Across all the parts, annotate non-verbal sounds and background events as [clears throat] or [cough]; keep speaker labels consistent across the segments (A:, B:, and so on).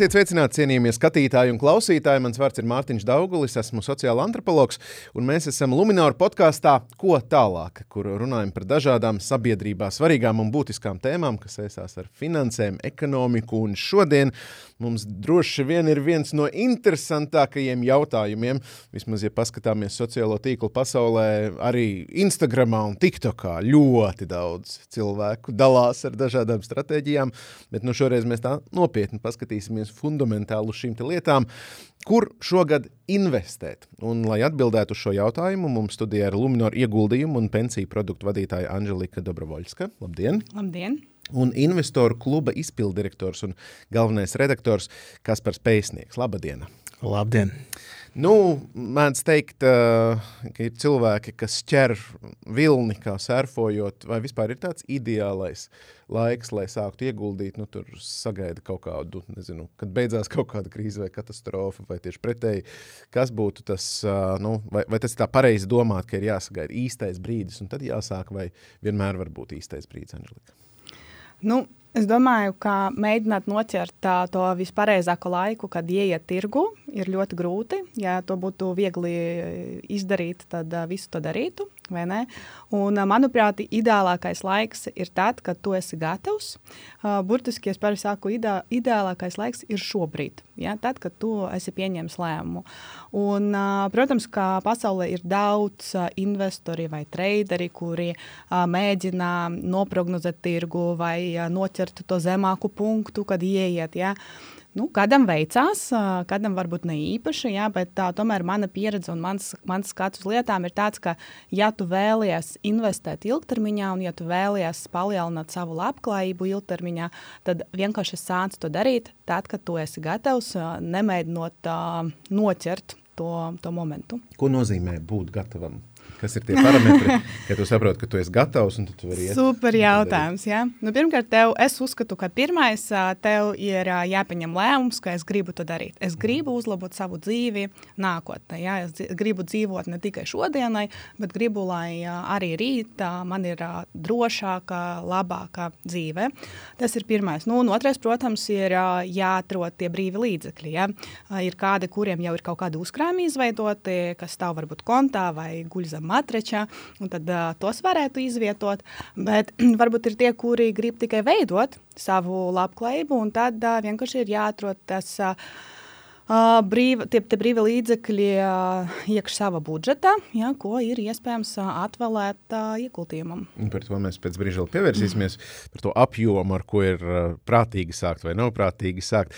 A: Esiet sveicināti, cienījamie skatītāji un klausītāji. Mans vārds ir Mārtiņš Daugulis, esmu sociāla antropologs, un mēs esam Lunčija podkāstā Ko tālāk, kur runājam par dažādām sabiedrībā svarīgām un būtiskām tēmām, kas saistās ar finansēm, ekonomiku. Un šodien mums droši vien ir viens no interesantākajiem jautājumiem, vismaz, ja paskatāmies sociālo tīklu pasaulē, arī Instagramā un TikTokā. Ļoti daudz cilvēku dalās ar dažādām stratēģijām, bet nu, šoreiz mēs tā nopietni paskatīsimies fundamentāli uz šīm lietām, kur šogad investēt. Un, lai atbildētu uz šo jautājumu, mums studijā ir Lunčija ieguldījumu un pensiju produktu vadītāja Anželika Dobrovoļska. Labdien!
B: Labdien!
A: Un investoru kluba izpildirektors un galvenais redaktors Kaspars Pēcnieks. Labdien!
C: Labdien!
A: Nu, mēdz teikt, uh, ka ir cilvēki, kas ķer vilni, kā surfojot, vai vispār ir tāds ideālais laiks, lai sāktu ieguldīt. Nu, tur sagaida kaut kādu, nezinu, kad beidzās kaut kāda krīze vai katastrofa, vai tieši pretēji. Kas būtu tas, uh, nu, vai, vai tas ir tā pareizi domāt, ka ir jāsagaida īstais brīdis, un tad jāsāk, vai vienmēr var būt īstais brīdis, Anželika?
B: Nu, Es domāju, ka mēģināt noķert tā, to vispareizāko laiku, kad ieiet tirgu, ir ļoti grūti. Ja to būtu viegli izdarīt, tad visu to darītu. Un, manuprāt, ideālākais laiks ir tad, kad tu esi gatavs. Burtiski es parasti saku, ideā, ideālākais laiks ir šobrīd, ja? tad, kad tu esi pieņēmis lēmumu. Un, protams, ka pasaulē ir daudz investori vai traderi, kuri mēģina noprognozēt tirgu vai noķert to zemāku punktu, kad ieiet. Ja? Nu, kādam veicās, kādam varbūt ne īpaši, jā, bet tā, tomēr mana pieredze un mans, mans skats uz lietām ir tāds, ka, ja tu vēlies investēt ilgtermiņā un ja tu vēlies palielināt savu labklājību ilgtermiņā, tad vienkārši sāc to darīt tad, kad tu esi gatavs, nemēģinot uh, noķert to, to momentu.
A: Ko nozīmē būt gatavam? Kas ir tie parametri, [laughs] ka tu saproti, ka tu esi gatavs un tu vari iet?
B: Super jautājums. Ja? Nu, pirmkārt, tev, es uzskatu, ka pirmais tev ir jāpieņem lēmums, ka es gribu to darīt. Es gribu uzlabot savu dzīvi nākotnē. Ja? Es gribu dzīvot ne tikai šodienai, bet gribu, lai arī rīt man ir drošāka, labāka dzīve. Tas ir pirmais. Nu, un otrais, protams, ir jāatrod tie brīvi līdzekļi. Ja? Ir kādi, kuriem jau ir kaut kādi uzkrājumi izveidoti, kas stāv varbūt kontā vai guļ zem matračā, un tad uh, tos varētu izvietot. Bet [clears throat] varbūt ir tie, kuri grib tikai veidot savu labklājību, un tad uh, vienkārši ir jāatrod tas. Uh, brīva, tie, tie brīvi līdzekļi iekšā savā budžetā, ja, ko ir iespējams atvēlēt ieguldījumam.
A: Par to mēs pēc brīža pievērsīsimies, mm. [clears throat] par to apjomu, ar ko ir prātīgi sākt vai nav prātīgi sākt.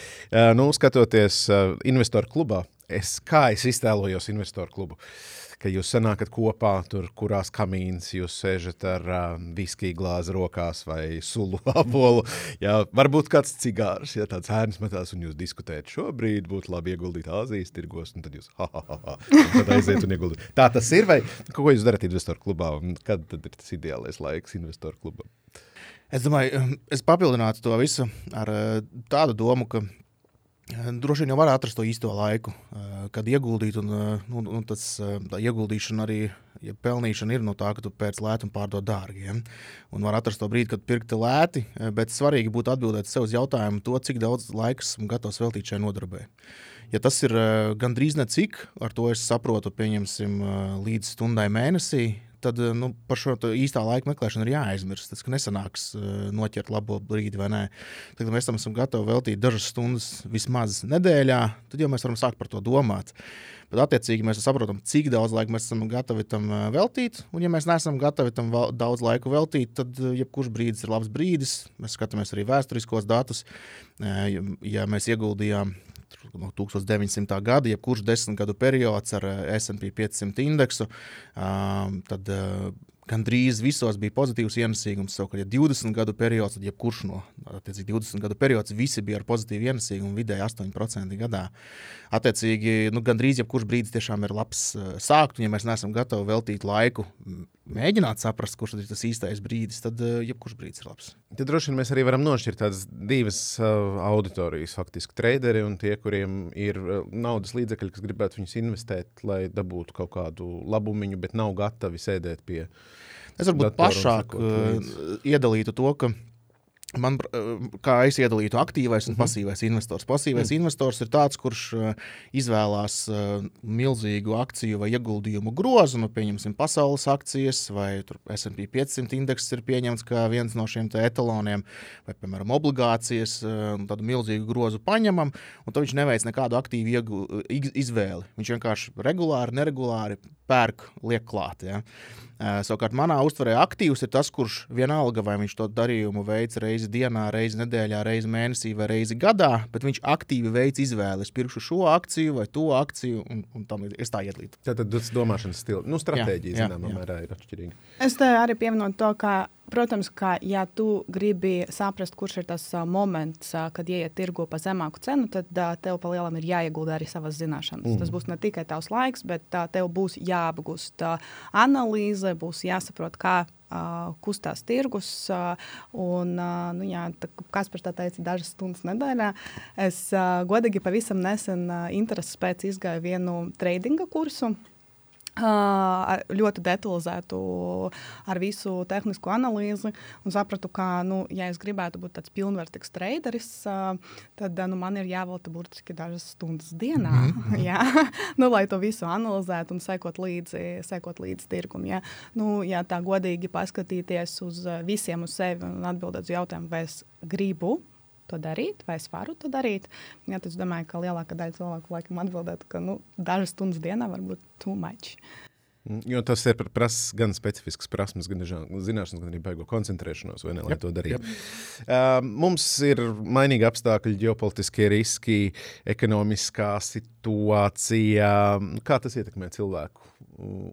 A: Nu, skatoties investoru klubā, es, kā es iztēlojos investoru klubu. Uh, ka jūs sanākat kopā, tur kurās kamīnas jūs sēžat ar uh, viskiju glāzi rokās vai sulu [laughs] apolu. Jā, varbūt kāds cigārs, ja tāds ērns metās un jūs diskutējat šobrīd, būtu labi ieguldīt Āzijas tirgos, un tad jūs ha, ha, ha, ha, un tad aiziet un ieguldīt. Tā tas ir, vai ko jūs darat investoru klubā, un kad tad ir tas ideālais laiks investoru klubam?
C: Es domāju, es papildinātu to visu ar tādu domu, ka Droši vien jau var atrast to īsto laiku, kad ieguldīt. Un, nu, nu, tas, tā ieguldīšana arī ja pelnīšana ir no tā, ka tu pēc lēti un pārdod dārgi. Ja? Un var atrast to brīdi, kad pirkti lēti, bet svarīgi būtu atbildēt sev uz jautājumu, to, cik daudz laika esmu gatavs veltīt šai nodarbē. Ja tas ir gandrīz necik, ar to es saprotu, pieņemsim līdz stundai mēnesī, tad eh, nu, par šo īstā laika meklēšanu ir jāaizmirst. Tas nesanāks uh, noķert labo brīdi vai nē. Tad, kad mēs tam esam gatavi veltīt dažas stundas vismaz nedēļā, tad jau mēs varam sākt par to domāt. Bet, attiecīgi, mēs saprotam, cik daudz laika mēs esam gatavi tam eh, veltīt. Un, ja mēs neesam gatavi tam daudz laika veltīt, tad jebkurš brīdis ir labs brīdis. Mēs skatāmies arī vēsturiskos datus. Ja mēs ieguldījām no 1900. gada, jebkurš desmit gadu periods ar eh, SP 500 indeksu, tad eh, gandrīz visos bija pozitīvs ienesīgums. Savukārt, ja 20 gadu periods, tad jebkurš no 20 gadu periods visi bija ar pozitīvu ienesīgumu, vidēji 8% gadā. Attiecīgi, nu, gandrīz jebkurš brīdis tiešām ir labs uh, sākt, un ja mēs neesam gatavi veltīt laiku, mēģināt saprast, kurš ir tas īstais brīdis, tad uh, jebkurš brīdis ir labs.
A: Tad droši vien mēs arī varam nošķirt tādas divas uh, auditorijas, faktiski traderi un tie, kuriem ir uh, naudas līdzekļi, kas gribētu viņus investēt, lai dabūtu kaut kādu labumu, bet nav gatavi sēdēt pie.
C: Es varbūt plašāk uh, iedalītu to, ka Man, kā es iedalītu, aktīvais un mhm. pasīvais investors. Pasīvais mm. investors ir tāds, kurš izvēlās milzīgu akciju vai ieguldījumu grozu, nu, pieņemsim, pasaules akcijas, vai SP 500 indeks ir pieņemts kā viens no šiem etaloniem, vai, piemēram, obligācijas, tādu milzīgu grozu paņemam, un tad viņš neveic nekādu aktīvu iegu, izvēli. Viņš vienkārši regulāri, neregulāri pērk, liek klāt. Ja? Savukārt, manā uztverē aktīvs ir tas, kurš vienalga, vai viņš to darījumu veids reizi dienā, reizi nedēļā, reizi mēnesī vai reizi gadā, bet viņš aktīvi veids izvēli. Es pirkšu šo akciju vai to akciju, un, un tam ir tā ietlīta.
A: Tā tad domāšanas stila, nu, stratēģija, zināmā mērā, ir atšķirīga.
B: Es te arī pievienotu to, ka Protams, ka, ja tu gribi saprast, kurš ir tas uh, moments, uh, kad ieiet tirgu pa zemāku cenu, tad uh, tev pa lielam ir jāiegulda arī savas zināšanas. Mm. Tas būs ne tikai tavs laiks, bet uh, tev būs jāapgūst uh, analīze, būs jāsaprot, kā kustās tirgus. Un, nu, jā, tā, kas par tā teica, dažas stundas nedēļā. Es godīgi pavisam nesen intereses pēc izgāju vienu tradinga kursu ļoti detalizētu ar visu tehnisko analīzi un sapratu, ka, nu, ja es gribētu būt tāds pilnvērtīgs traderis, tad nu, man ir jāvelta burtiski dažas stundas dienā, mm -hmm. [laughs] jā, nu, lai to visu analizētu un sekot līdzi, sekot līdzi tirgum. Ja. Nu, ja tā godīgi paskatīties uz visiem uz sevi un atbildēt uz jautājumu, vai es gribu to darīt, vai es varu to darīt. Jā, es domāju, ka lielākā daļa cilvēku laikam atbildētu, ka nu, dažas stundas dienā var būt too much.
A: Mm, jo tas ir prasa gan specifisks prasmes, gan zināšanas, gan arī baigo koncentrēšanos, ne, lai yep, to darītu. Uh, mums ir mainīgi apstākļi, ģeopolitiskie riski, ekonomiskā situācija. Kā tas ietekmē cilvēku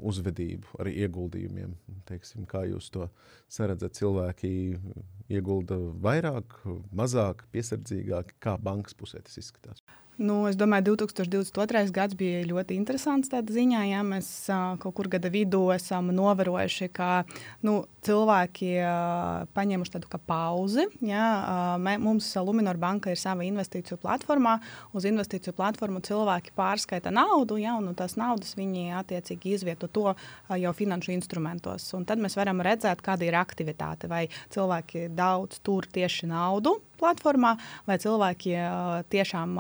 A: uzvedību, arī ieguldījumiem? Teiksim, kā jūs to saredzat? Cilvēki iegulda vairāk, mazāk, piesardzīgāk, kā bankas pusē tas izskatās?
B: Nu, es domāju, 2022. gads bija ļoti interesants tādā ziņā. Ja mēs uh, kaut kur gada vidū esam novērojuši, ka nu, cilvēki uh, paņēmuši tādu pauzi. Ja, uh, mē, mums Luminor banka ir sava investīciju platformā. Uz investīciju platformu cilvēki pārskaita naudu, ja, un tās naudas viņi attiecīgi izvieto to uh, jau finanšu instrumentos. Un tad mēs varam redzēt, kāda ir aktivitāte. Vai cilvēki daudz tur tieši naudu platformā, vai cilvēki tiešām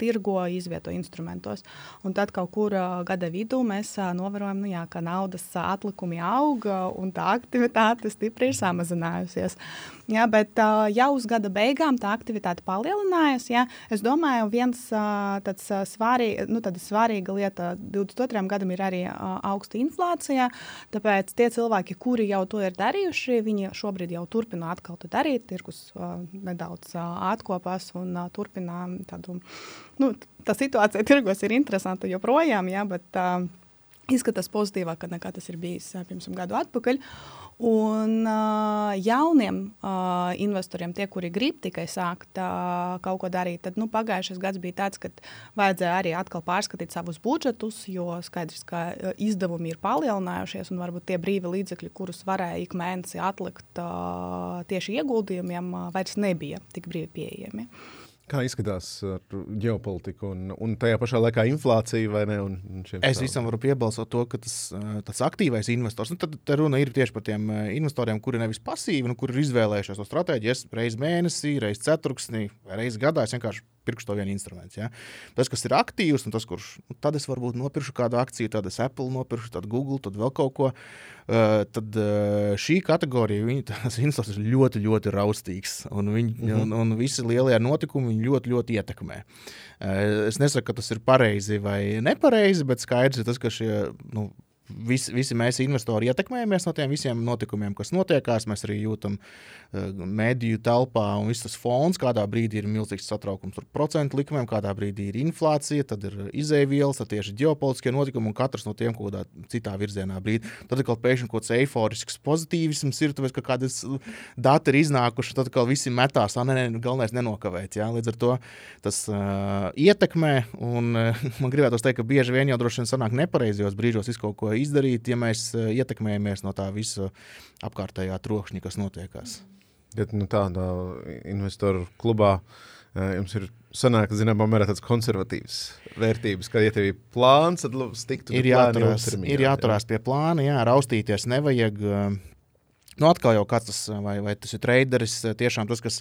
B: tirgo, izvieto instrumentos. Un tad kaut kur gada vidū mēs novērojam, nu, jā, ka naudas atlikumi aug un tā aktivitāte stipri ir samazinājusies. Jā, bet uh, jau uz gada beigām tā aktivitāte palielinājās. Jā. Es domāju, viens uh, tāds svarīga, nu, svarīga lieta 22. gadam ir arī uh, augsta inflācija. Tāpēc tie cilvēki, kuri jau to ir darījuši, viņi šobrīd jau turpina atkal to darīt. Tirgus uh, nedaudz uh, atkopās un uh, turpina tādu. Nu, tā situācija tirgos ir interesanta joprojām, jā, bet uh, izskatās pozitīvāk nekā tas ir bijis pirms gadu atpakaļ. Un uh, jauniem uh, investoriem, tie, kuri grib tikai sākt uh, kaut ko darīt, tad nu, pagājušais gads bija tāds, kad vajadzēja arī atkal pārskatīt savus budžetus, jo skaidrs, ka izdevumi ir palielinājušies un varbūt tie brīvi līdzekļi, kurus varēja ik mēnesi atlikt uh, tieši ieguldījumiem, uh, vairs nebija tik brīvi pieejami. Uh,
A: Kā izskatās ar ģeopolitiku un, un tajā pašā laikā inflācija vai ne? Un, un
C: es visam varu piebalsot to, ka tas, tas aktīvais investors, nu, tad runa ir tieši par tiem investoriem, kuri nevis pasīvi, nu, kuri ir izvēlējušies to stratēģiju. Es reizi mēnesī, reizi ceturksnī, reizi gadā es vienkārši pirkšu to vienu instrumentu. Ja? Tas, kas ir aktīvs, un tas, kurš nu, tad es varbūt nopirkšu kādu akciju, tad es Apple nopirkšu, tad Google, tad vēl kaut ko. Uh, tad uh, šī kategorija, viņa, [laughs] tas investors ir ļoti, ļoti raustīgs. Un, viņi, mm -hmm. un, un visi lielie notikumi viņu ļoti, ļoti ietekmē. Uh, es nesaku, ka tas ir pareizi vai nepareizi, bet skaidrs ir tas, ka šie. Nu, Visi, visi mēs, investori, ietekmējamies no tiem visiem notikumiem, kas notiekās. Mēs arī jūtam uh, mediju telpā, un viss tas fons kādā brīdī ir milzīgs satraukums par procentu likmēm, kādā brīdī ir inflācija, tad ir izēvielas, tad tieši ģeopolitiskie notikumi, un katrs no tiem kaut kādā citā virzienā brīdī. Tad kaut pēkšņi kaut kāds eiforisks pozitīvisms, ir tāpēc, ka kādas dati ir iznākuši, tad atkal visi metās, ah, nē, nē, galvenais nenokavēt. Jā? Līdz ar to tas uh, ietekmē, un uh, [laughs] man gribētu teikt, ka bieži vien jau droši vien sanāk nepareizajos brīžos izkaut ko izdarīt, ja mēs eh, ietekmējamies no tā visa apkārtējā trokšņa, kas notiekās.
A: Bet nu, tādā investoru klubā eh, jums ir sanāk, zināmā mērā tāds konservatīvs vērtības, ka, ja tev ir plāns, tad stiktu
C: ir jāturās, ir jāturās jā. pie plāna, jā, raustīties nevajag. Eh, Nu, atkal jau kāds tas, vai, vai tas ir traderis, tiešām tas, kas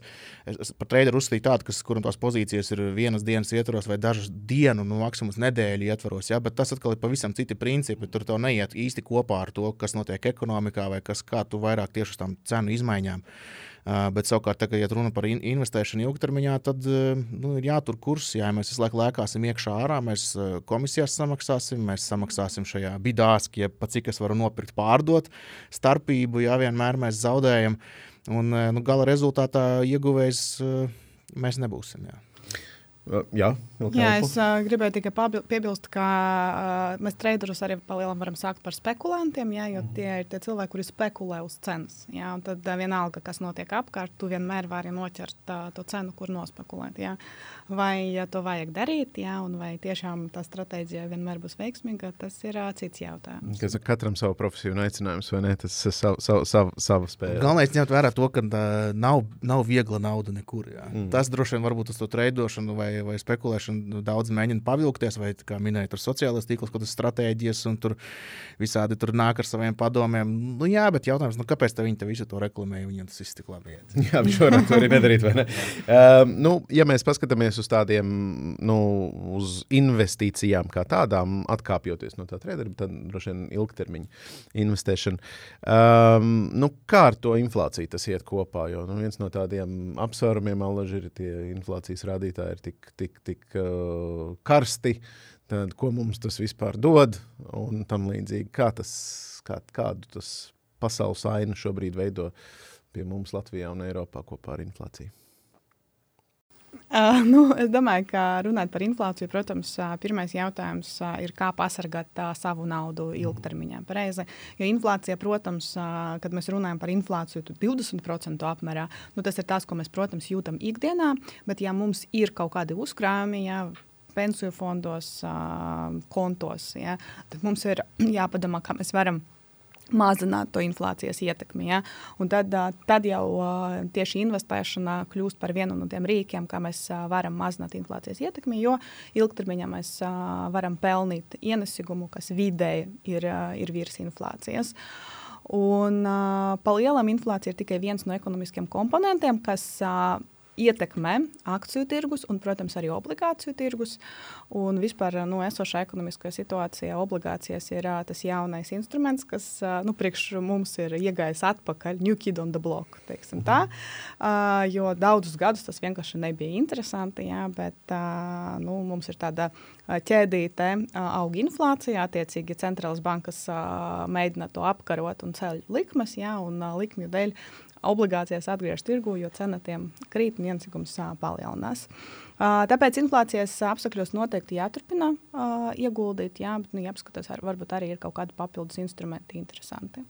C: par traderu uzskatīju tādu, kas, kuram tās pozīcijas ir vienas dienas ietvaros vai dažas dienu, nu, maksimums nedēļu ietvaros. Ja? Bet tas atkal ir pavisam citi principi. Tur tev neiet īsti kopā ar to, kas notiek ekonomikā vai kas, kā tu vairāk tieši uz tām cenu izmaiņām. Uh, bet savukārt, tā, ja runa par in investēšanu ilgtermiņā, tad uh, nu, ir jātur kurs. Jā, mēs visu laiku lēkāsim iekšā ārā, mēs uh, komisijās samaksāsim, mēs samaksāsim šajā bidās, ja pat cik es varu nopirkt, pārdot starpību, ja vienmēr mēs zaudējam. Un nu, gala rezultātā ieguvējs mēs nebūsim. Jā.
B: Jā, Jā, es uh, gribēju tikai piebilst, ka uh, mēs traderus arī palielinām varam sākt par spekulantiem, jā, jo tie ir tie cilvēki, kuri spekulē uz cenas. Jā, tad uh, vienalga, kas notiek apkārt, tu vienmēr vari noķert uh, to cenu, kur nospekulēt. Jā. Vai ja to vajag darīt, jā, un vai tiešām tā stratēģija vienmēr būs veiksmīga, tas ir uh, cits jautājums.
A: Kas katram savu profesiju un aicinājums, vai ne? Tas ir savu, savu, savu, savu spēju.
C: Galvenais ņemt vērā to, ka uh, nav, nav viegla nauda nekur. Jā. Mm. Tas droši vien varbūt uz to treidošanu vai vai, vai spekulēšanu daudz mēģina pavilkties, vai, kā minēja, tur sociālais tīkls, kaut kādas stratēģijas, un tur visādi tur nāk ar saviem padomiem. Nu, jā, bet jautājums, nu, kāpēc viņi te visu to reklamēja, viņiem tas viss tik labi iet?
A: jā, viņš varētu to arī nedarīt, vai ne? Uh, nu, ja mēs paskatāmies uz tādiem, nu, uz investīcijām kā tādām, atkāpjoties no tā trījuma, tad droši vien ilgtermiņa investēšana. Um, nu, kā ar to inflāciju tas iet kopā? Jo nu, viens no tādiem apsvērumiem, alaži ir tie inflācijas rādītāji, ir tik tik, tik karsti, tad ko mums tas vispār dod un tam līdzīgi. Kā tas, kā, kādu tas pasaules ainu šobrīd veido pie mums Latvijā un Eiropā kopā ar inflāciju? [laughs]
B: Uh, nu, es domāju, ka runājot par inflāciju, protams, uh, pirmais jautājums uh, ir, kā pasargāt uh, savu naudu ilgtermiņā. Pareizi. Jo inflācija, protams, uh, kad mēs runājam par inflāciju 20% apmērā, nu, tas ir tas, ko mēs, protams, jūtam ikdienā. Bet, ja mums ir kaut kādi uzkrājumi, ja, pensiju fondos, uh, kontos, ja, tad mums ir jāpadomā, kā mēs varam mazināt to inflācijas ietekmi. Ja? Un tad, tad jau tieši investēšana kļūst par vienu no tiem rīkiem, kā mēs varam mazināt inflācijas ietekmi, jo ilgtermiņā mēs varam pelnīt ienesigumu, kas vidēji ir, ir virs inflācijas. Un, uh, pa lielam inflācija ir tikai viens no ekonomiskiem komponentiem, kas ietekmē akciju tirgus un, protams, arī obligāciju tirgus. Un vispār nu, esošā ekonomiskajā situācijā obligācijas ir tas jaunais instruments, kas nu, priekš mums ir iegājis atpakaļ, new kid on the block. Tā, uh, jo daudzus gadus tas vienkārši nebija interesanti, jā, bet nu, mums ir tāda ķēdīte, uh, aug inflācija, attiecīgi centrālas bankas mēģina to apkarot un ceļ likmes, jā, un likmju dēļ obligācijas atgriežas tirgu, jo cena tiem krīt un ienesīgums palielinās. Tāpēc inflācijas apstākļos noteikti jāturpina ieguldīt, jā, bet nu, jāapskatās, ar, varbūt arī ir kaut kādi papildus instrumenti interesanti.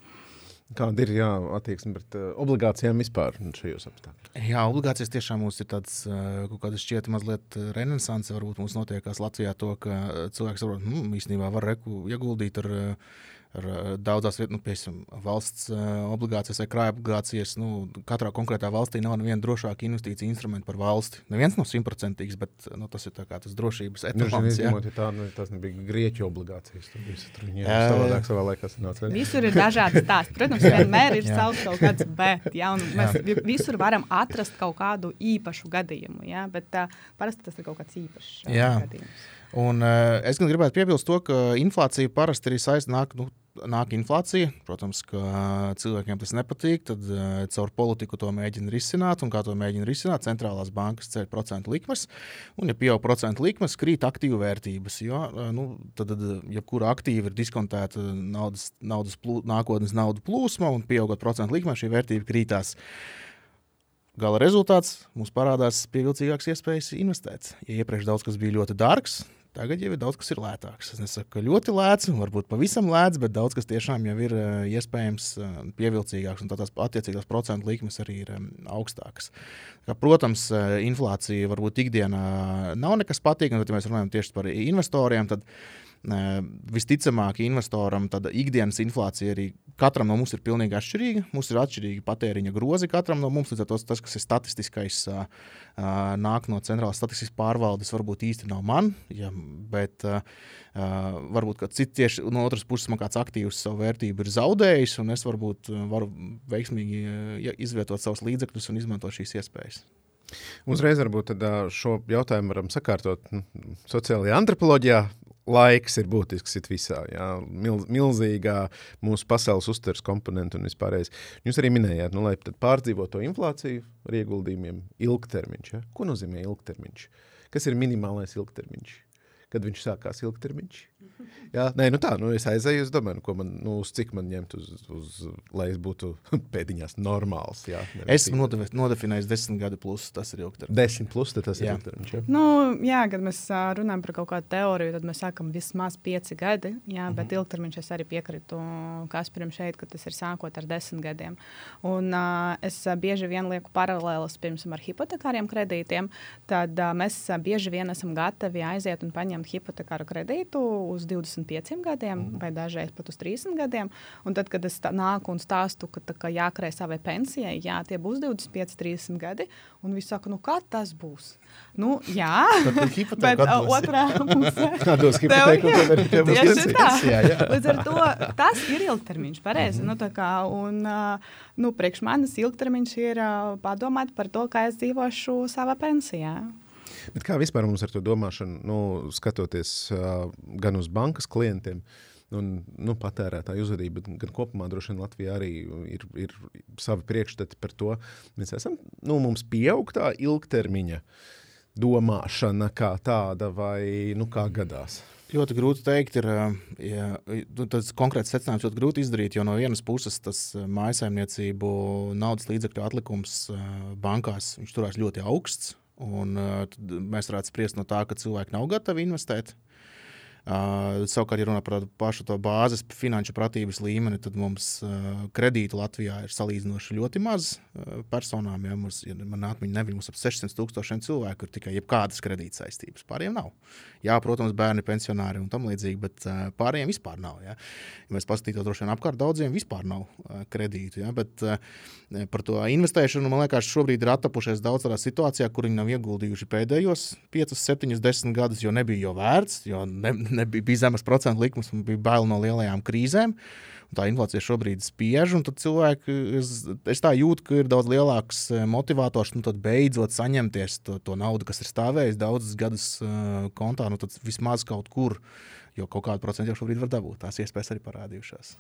A: Kāda ir jā, attieksme pret uh, obligācijām vispār šajos apstākļos?
C: Jā, obligācijas tiešām mums ir tāds uh, kaut kāds šķiet mazliet renesanse. Varbūt mums notiekās Latvijā to, ka cilvēks saprot, hmm, īstenībā var reku ieguldīt ar uh, ar eh, daudzās vietās, nu, piemēram, valsts uh, obligācijas vai krājuma obligācijas. Nu, katrā konkrētā valstī nav viena drošāka investīcija instrumenta par valsti. Neviens nav simtprocentīgs, bet nu, tas ir tas drošības
A: etalons. Ja tā, nu, tas nebija grieķu obligācijas. Tur bija tur savādāk savā laikā sanāca.
B: Visur ir dažādi stāsti. Protams, vienmēr ir savs kaut kāds bet. Ja, mēs jā. visur varam atrast kaut kādu īpašu gadījumu, ja, bet uh, parasti tas ir kaut kāds īpašs uh, gadījums.
C: Un, uh, es gan gribētu piebilst to, ka inflācija parasti arī saistīta. Nu, nāk inflācija. Protams, ka cilvēkiem tas nepatīk. Tad uh, caur politiku to mēģina risināt. Un kā to mēģina risināt? Centrālās bankas ceļ procentu likmes. Un, ja pieaug procentu likmes, krīt aktīvu vērtības. Jo uh, nu, tad, jebkura ja aktīva ir diskontēta naudas, naudas plū, nākotnes naudu plūsma, un pieaugot procentu likmēm, šī vērtība krītās. Gala rezultāts mums parādās pievilcīgākas iespējas investēt. Ja iepriekš daudz kas bija ļoti dārgs, Tagad jau ir daudz kas ir lētāks. Es nesaku, ka ļoti lēts, varbūt pavisam lēts, bet daudz kas tiešām jau ir uh, iespējams uh, pievilcīgāks, un tās attiecīgās procentu likmes arī ir augstākas. Kā, protams, uh, inflācija varbūt ikdienā nav nekas patīkams, bet, ja mēs runājam tieši par investoriem, tad Visticamāk, investoram tāda ikdienas inflācija arī katram no mums ir pilnīgi atšķirīga. Mums ir atšķirīgi patēriņa grozi katram no mums. Līdz ar to tas, kas ir statistiskais, nāk no centrālās statistikas pārvaldes, varbūt īsti nav man. Ja, bet varbūt cits tieši no otras puses man kāds aktīvs savu vērtību ir zaudējis, un es varbūt varu veiksmīgi izvietot savus līdzekļus un izmantot šīs iespējas.
A: Uzreiz varbūt šo jautājumu varam sakārtot nu, sociālajā antropoloģijā. Laiks ir būtisks it visā, jā, milz, milzīgā mūsu pasaules uztveres komponenta un vispārējais. Jūs arī minējāt, nu, lai pārdzīvotu to inflāciju ar ieguldījumiem, ilgtermiņš. Ja? Ko nozīmē ilgtermiņš? Kas ir minimālais ilgtermiņš? Kad viņš sākās ilgtermiņš? Jā, nē, nu tā, nu es aizēju, es domāju, nu, man, nu, uz cik man ņemt, uz, uz, lai es būtu [laughs] pēdiņās normāls. Jā,
C: Esmu nodefi, nodefinējis desmit gadu plus, tas ir ilgtermiņš.
A: Desmit plus, tas ir ilgtermiņš. Jā.
B: Nu, jā, kad mēs runājam par kaut kādu teoriju, tad mēs sākam vismaz pieci gadi, jā, bet mm -hmm. ilgtermiņš es arī piekrītu Kasparam šeit, ka tas ir sākot ar desmit gadiem. Un uh, es bieži vien lieku paralēlas, piemēram, ar hipotekāriem kredītiem, tad uh, mēs bieži vien esam gatavi aiziet un paņemt hipotekāru kredītu uz 25 gadiem, mm. vai dažreiz pat uz 30 gadiem. Un tad, kad es nāku un stāstu, ka, ka jākrē savai pensijai, jā, tie būs 25, 30 gadi, un viņi saka, nu kā tas būs? Nu, jā, [laughs]
C: bet uh,
B: otrā pusē
A: tādos hipotekāros
B: Līdz ar to tas ir ilgtermiņš, pareizi. Mm -hmm. nu, kā, un, uh, nu, priekš manis ilgtermiņš ir uh, padomāt par to, kā es dzīvošu savā pensijā.
A: Bet kā vispār mums ar to domāšanu, nu, skatoties uh, gan uz bankas klientiem, un nu, patērētāju uzvedību, gan kopumā droši vien Latvijā arī ir, ir savi priekšstati par to. Mēs esam, nu, mums pieaug tā ilgtermiņa domāšana kā tāda, vai nu, kā gadās.
C: Ļoti grūti pateikt, ir ja, nu, tas konkrēts secinājums ļoti grūti izdarīt, jo no vienas puses tas mājsaimniecību naudas līdzekļu atlikums bankās turās ļoti augsts. Un, uh, mēs varētu spriest no tā, ka cilvēki nav gatavi investēt. Uh, savukārt, ja runā par pašu to bāzes finanšu pratības līmeni, tad mums uh, kredītu Latvijā ir salīdzinoši ļoti maz uh, personām. Ja, mums, ja man atmiņa nebija, mums ap 600 tūkstošiem cilvēku ir tikai jebkādas kredīt saistības. Pārējiem nav. Jā, protams, bērni, pensionāri un tam līdzīgi, bet uh, pārējiem vispār nav. Ja. Ja mēs paskatītos droši vien apkārt, daudziem vispār nav uh, kredītu. Ja, bet uh, par to investēšanu man liekas, šobrīd ir attapušies daudz tādā situācijā, kur viņi nav ieguldījuši pēdējos 5, 7, 10 gadus, jo nebija jau vērts. Jo ne, nebija, bija zemes procentu likmes un bija bail no lielajām krīzēm. Tā inflācija šobrīd spiež, un cilvēki, es, es tā jūtu, ka ir daudz lielāks eh, motivators, nu, beidzot saņemties to, to naudu, kas ir stāvējusi daudzus gadus uh, kontā, nu, vismaz kaut kur, jo kaut kādu procentu jau šobrīd var dabūt. Tās iespējas arī parādījušās.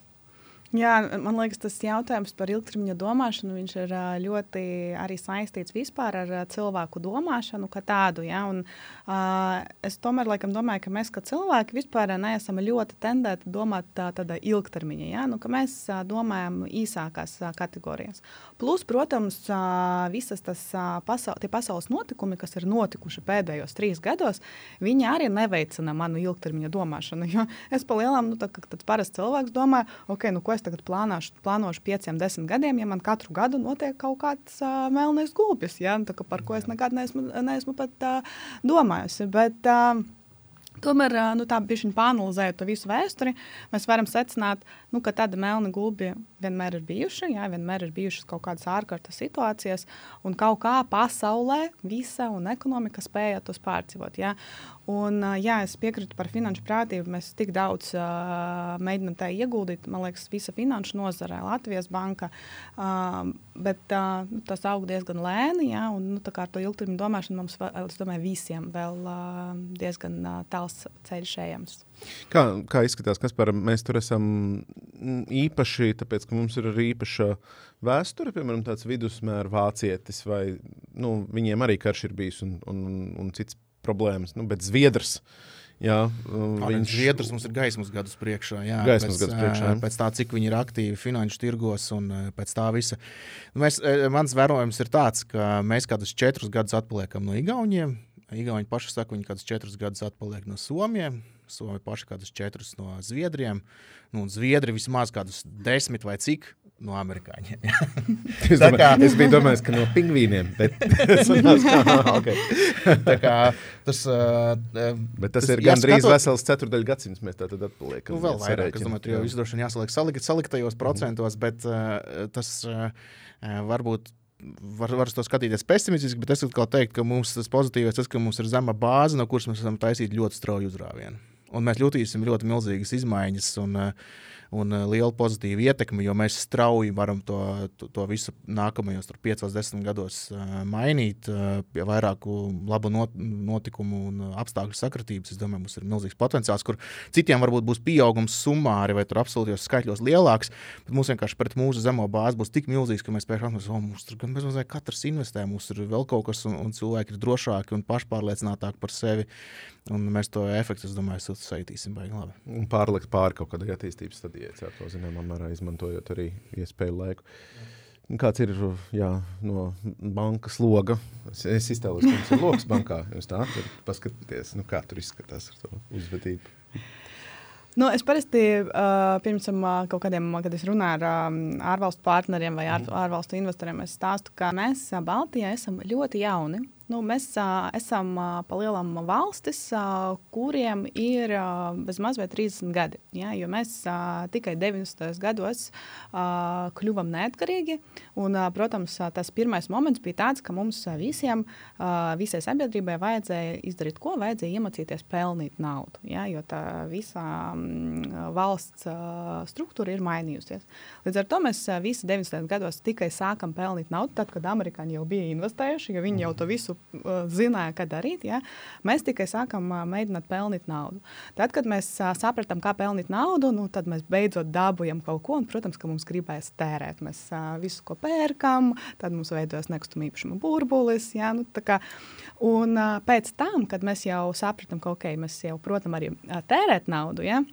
B: Jā, man liekas, tas jautājums par ilgtermiņa domāšanu ir ļoti arī saistīts vispār ar cilvēku domāšanu kā tādu. Ja? Un, uh, es tomēr laikam, domāju, ka mēs kā cilvēki vispār neesam ļoti tendēti domāt tā, tādā ilgtermiņā. Ja? Nu, mēs uh, domājam īsākās uh, kategorijās. Plus, protams, uh, visas tas uh, pasaul, pasaules notikumi, kas ir notikuši pēdējos trīs gados, viņi arī neveicina manu ilgtermiņa domāšanu. Es palielam, nu, tā, tāds parasts cilvēks domā, ok, nu, ko es tagad plānošu, plānošu pieciem, desmit gadiem, ja man katru gadu notiek kaut kāds uh, melnais gulbis, ja? Nu, kā, par ko es nekad neesmu, neesmu pat uh, domājusi. Bet, uh, Tomēr, nu, tā bija pāranalizējot to visu vēsturi, mēs varam secināt, nu, ka tāda melna gulbi vienmēr ir bijuši, jā, vienmēr ir bijušas kaut kādas ārkārtas situācijas, un kaut kā pasaulē visa un ekonomika spēja tos pārdzīvot. Jā. Un, jā, es piekrītu par finanšu prātību. Mēs tik daudz uh, mēģinām tā ieguldīt. Man liekas, visa finanšu nozare, Latvijas banka. Uh, bet uh, nu, tas aug diezgan lēni. Jā, un, nu, ar to ilgtermiņa domāšanu mums, es domāju, visiem vēl uh, diezgan uh, tāls ceļš ejams.
A: Kā, kā izskatās, kas par mēs tur esam īpaši, tāpēc, ka mums ir arī īpaša vēsture, piemēram, tāds vidusmēra vācietis, vai nu, viņiem arī karš ir bijis un, un, un cits problēmas. Nu, bet Zviedrs. Jā,
C: viņš Zviedrs mums ir gaismas gadus priekšā. Jā,
A: gaismas pēc, gadus priekšā. Jā.
C: Pēc tā, cik viņi ir aktīvi finanšu tirgos un pēc tā visa. Nu, mēs, mans vērojums ir tāds, ka mēs kādus četrus gadus atpaliekam no Igauniem. Igauni paši saka, viņi kādus četrus gadus atpaliek no Somiem. Somija paši kādus četrus no Zviedriem. Nu, Zviedri vismaz kādus desmit vai cik no amerikāņiem. [laughs]
A: es, domāju, kā... es biju domājis, ka no pingvīniem. Bet, [laughs]
C: okay. kā, tas, uh,
A: bet tas, tas ir gandrīz skatot... vesels ceturdaļ gadsimts. Mēs tā tad atpaliekam.
C: Nu, vēl vairāk, es domāju, tur jau vien jāsaliek salikt, saliktajos procentos, bet uh, tas uh, varbūt var, var to skatīties pesimistiski, bet es atkal teiktu, ka mums tas pozitīvais tas, ka mums ir zema bāze, no kuras mēs varam taisīt ļoti strauju uzrāvienu. Un mēs jutīsim ļoti milzīgas izmaiņas. Un, uh, un eh, liela pozitīva ietekme, jo mēs strauji varam to, to, to visu nākamajos 5-10 gados eh, mainīt eh, pie vairāku labu notikumu un apstākļu sakritības. Es domāju, mums ir milzīgs potenciāls, kur citiem varbūt būs pieaugums summāri vai absolūtos skaitļos lielāks, bet mums vienkārši pret mūsu zemo bāzi būs tik milzīgs, ka mēs pēkšņi oh, mums tur gan mazliet katrs investē, mums ir vēl kaut kas, un, un cilvēki ir drošāki un pašpārliecinātāki par sevi. Un mēs to efektu, es domāju, sajūtīsim baigi labi.
A: Un pārlikt pāri kaut kādai attīstības stadijai, ar to zināmā mērā izmantojot arī iespēju laiku. Kāds ir jā, no bankas loga? Es, es iztēlos, ka tas ir logs bankā. Jūs tā tur paskatieties, nu, kā tur izskatās ar to uzvedību.
B: Nu, es parasti uh, pirms tam uh, kaut kādiem, kad es runāju ar um, ārvalstu partneriem vai ār, ārvalstu investoriem, es stāstu, ka mēs Baltijā esam ļoti jauni. Nu, mēs uh, esam palielam valstis, uh, kuriem ir bezmaz 30 gadi. Ja, mēs uh, tikai 90. gados kļuvām neatkarīgi. Un, protams, tas pirmais moments bija tāds, ka mums visiem, visai sabiedrībai vajadzēja izdarīt ko? Vajadzēja iemācīties pelnīt naudu. Ja, jo tā visa valsts struktūra ir mainījusies. Līdz ar to mēs visi 90. gados tikai sākam pelnīt naudu, tad, kad amerikāņi jau bija investējuši, jo viņi jau to visu uh, zināja, kā darīt. Ja? Mēs tikai sākām uh, mēģināt pelnīt naudu. Tad, kad mēs sapratām, kā pelnīt naudu, nu, tad mēs beidzot dabūjām kaut ko. Un, protams, ka mums gribēs tērēt. Mēs visu, ko pērkam, tad mums veidojas nekustamā īpašuma burbulis. Ja? Nu, kā, un pēc tam, kad mēs jau sapratām, ka okay, mēs jau, protams, arī tērēt naudu. Ja?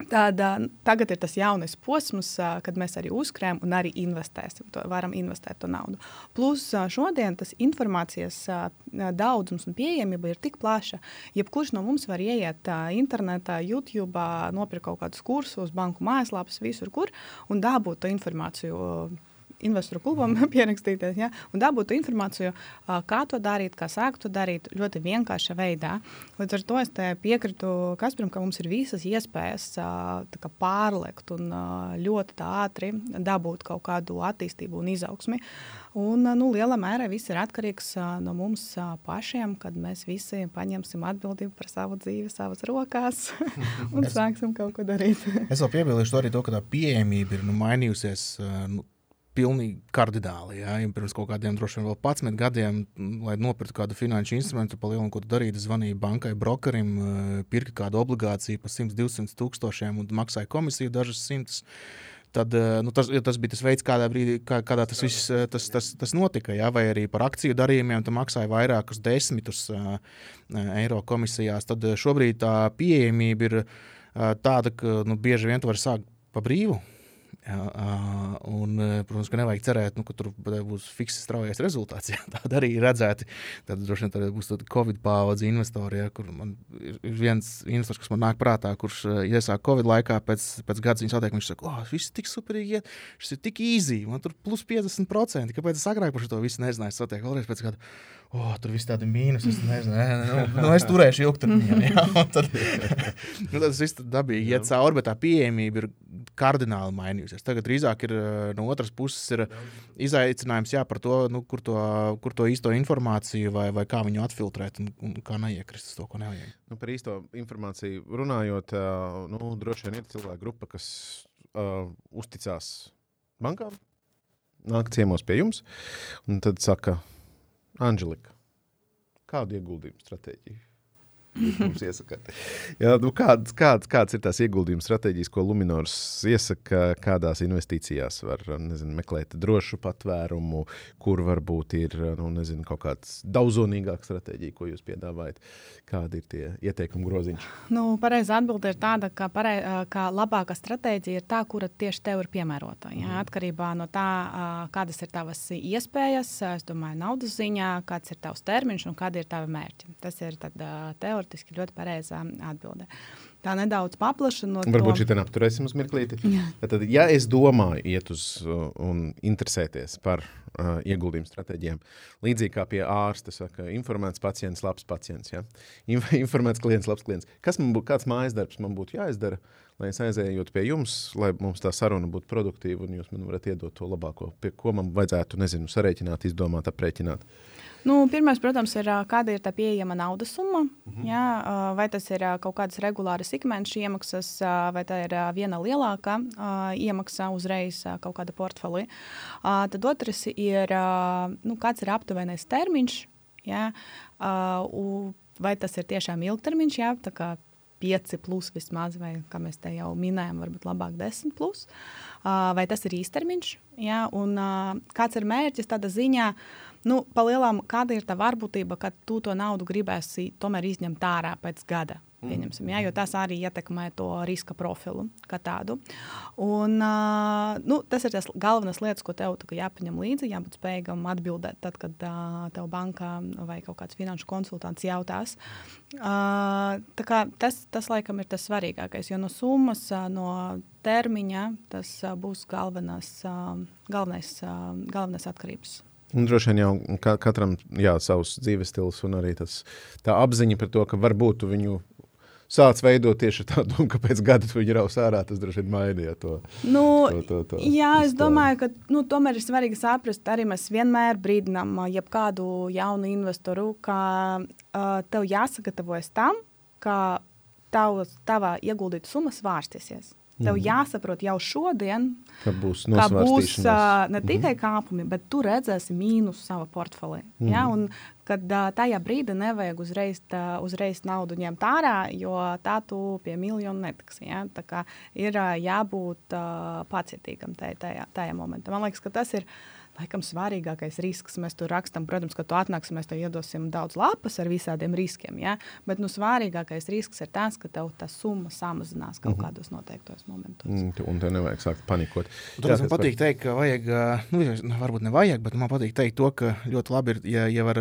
B: Uh, tagad ir tas jaunais posms, kad mēs arī uzkrājam un arī investēsim. To, varam investēt to naudu. Plus šodien tas informācijas daudzums un pieejamība ir tik plaša. Jebkurš no mums var ieiet internetā, YouTube, nopirkt kaut kādus kursus, banku mājaslapas, visur, kur un dabūt to informāciju. Investoru klubam [laughs] pierakstīties ja, un dabūt informāciju, kā to darīt, kā sākt to darīt ļoti vienkāršā veidā. Līdz ar to es piekrītu Kasparam, ka mums ir visas iespējas kā, pārlekt un ļoti ātri dabūt kaut kādu attīstību un izaugsmi. Un, nu, lielā mērā viss ir atkarīgs no mums pašiem, kad mēs visi paņemsim atbildību par savu dzīvi savas rokās [laughs] un es, sāksim kaut ko darīt.
C: es vēl piebildīšu arī to, ka tā pieejamība ir nu, mainījusies. Nu, pilnīgi kardināli. Ja? ja pirms kaut kādiem droši vien vēl 11 gadiem, lai nopirktu kādu finanšu instrumentu, pa lielu, ko tu darīji, zvanīja bankai, brokerim, eh, pirka kādu obligāciju par 100-200 tūkstošiem un maksāja komisiju dažas simtus. Tad, eh, nu, tas, tas bija tas veids, kādā brīdī kā, kādā tas viss eh, tas, tas, tas notika. Ja? Vai arī par akciju darījumiem tu maksāji vairākus desmitus uh, eiro komisijās. Tad šobrīd tā pieejamība ir uh, tāda, ka nu, bieži vien tu vari sākt pa brīvu. Un, protams, ka nevajag cerēt, nu, ka tur būs fiks straujais rezultāts. [laughs] Ja? Tāda arī ir redzēta. Tad droši vien būs tāda Covid paudze investori, ja? kur man ir viens investors, kas man nāk prātā, kurš iesāk Covid laikā, pēc, pēc gada viņa sateikt, viņš saka, oh, viss ir tik superīgi, šis ir tik easy, man tur plus 50%. Kāpēc es agrāk par šo visu nezināju? Es satieku vēlreiz pēc gada oh, tur viss tādi mīnus. Es nezinu, ne, nu, nu, es turēšu ilgtermiņā. Ja? Tad, [laughs] nu, tad tas viss dabīgi iet cauri, bet tā pieejamība ir kardināli mainījusies. Tagad drīzāk ir no otras puses ir izaicinājums jā, par to, nu, kur, to, kur to īsto informāciju vai, vai kā viņu atfiltrēt un, un kā neiekrist uz to, ko nevajag.
A: Nu, par īsto informāciju runājot, nu, droši vien ir cilvēku grupa, kas uh, uzticās bankām, nāk ciemos pie jums un tad saka, Anģelika, kādu ieguldījumu stratēģiju? Mums iesakāt. Jā, nu kāds, kāds, kāds ir tās ieguldījuma stratēģijas, ko Luminors iesaka, kādās investīcijās var nezinu, meklēt drošu patvērumu, kur varbūt ir nu, nezinu, kaut kāds daudzonīgāks stratēģija, ko jūs piedāvājat? Kādi ir tie ieteikumi groziņš?
B: Nu, pareiza atbilde ir tāda, ka, parei, ka labākā stratēģija ir tā, kura tieši tev ir piemērota. Jā, mm. Atkarībā no tā, kādas ir tavas iespējas, es domāju, naudas ziņā, kāds ir tavs termiņš un kādi ir tavi mērķi. Tas ir tad, tev teorētiski ļoti pareizā atbilde. Tā nedaudz paplašinot.
A: Varbūt šī tā apturēsim uz mirklīti. Tad, ja es domāju, iet uz uh, un interesēties par uh, ieguldījumu stratēģiem, līdzīgi kā pie ārsta saka, informēts pacients, labs pacients, ja? [laughs] informēts klients, labs klients. Kas man būtu, kāds mājas darbs man būtu jāizdara, lai es aizējot pie jums, lai mums tā saruna būtu produktīva un jūs man varat iedot to labāko, pie ko man vajadzētu, nezinu, sarēķināt, izdomāt, aprēķināt.
B: Nu, Pirmais, protams, ir kāda ir tā pieejama naudas summa. Mm -hmm. jā, vai tas ir kaut kādas regulāras ikmēneša iemaksas, vai tā ir viena lielāka iemaksa uzreiz kaut kāda portfelī. Tad otrs ir, nu, kāds ir aptuvenais termiņš. Jā, vai tas ir tiešām ilgtermiņš, jā, tā kā 5 plus vismaz, vai kā mēs te jau minējām, varbūt labāk 10 plus. Vai tas ir īstermiņš, jā, un kāds ir mērķis tādā ziņā, nu, palielam, kāda ir tā varbūtība, ka tu to naudu gribēsi tomēr izņemt ārā pēc gada. Pieņemsim, ja, jo tas arī ietekmē to riska profilu kā tādu. Un, uh, nu, tas ir tas galvenais lietas, ko tev jāpaņem līdzi, jābūt spējīgam atbildēt, tad, kad uh, tev bankā vai kaut kāds finanšu konsultants jautās. Uh, tas, tas, laikam, ir tas svarīgākais, jo no summas, uh, no termiņa tas uh, būs galvenās, uh, galvenais, uh, galvenais atkarības.
A: Un droši vien jau katram ir savs dzīves stils, un arī tas, tā apziņa par to, ka varbūt viņu sācis veidot tieši tādu domu, ka pēc gada viņi raus ārā. Tas droši vien mainīja to.
B: Nu, to, to, to jā, es domāju, ka nu, tomēr ir svarīgi saprast, arī mēs vienmēr brīdinām jebkādu jaunu investoru, ka uh, tev jāsagatavojas tam, ka tavs, tavā ieguldīta summa svārstīsies. Tev mm. jāsaprot jau šodien,
A: ka būs,
B: ka būs uh, ne tikai mm. kāpumi, bet tu redzēsi mīnus savā portfelī. Mm. Ja? Un, kad uh, tajā brīdī nevajag uzreiz, tā, uzreiz naudu ņemt ārā, jo tā tu pie miljona netiksi. Ja? Tā kā ir uh, jābūt uh, pacietīgam tajā, tajā, tajā momentā. Man liekas, ka tas ir laikam svarīgākais risks. Mēs tur rakstām, protams, ka tu atnāksi, mēs tev iedosim daudz lapas ar visādiem riskiem. Ja? Bet nu, svarīgākais risks ir tas, ka tev tā summa samazinās kaut mm -hmm. kādos noteiktos momentos. Mm,
A: un tev nevajag sākt panikot.
C: Tur man patīk par... teikt, ka vajag, nu, varbūt ne vajag, bet man patīk teikt to, ka ļoti labi ir, ja, ja var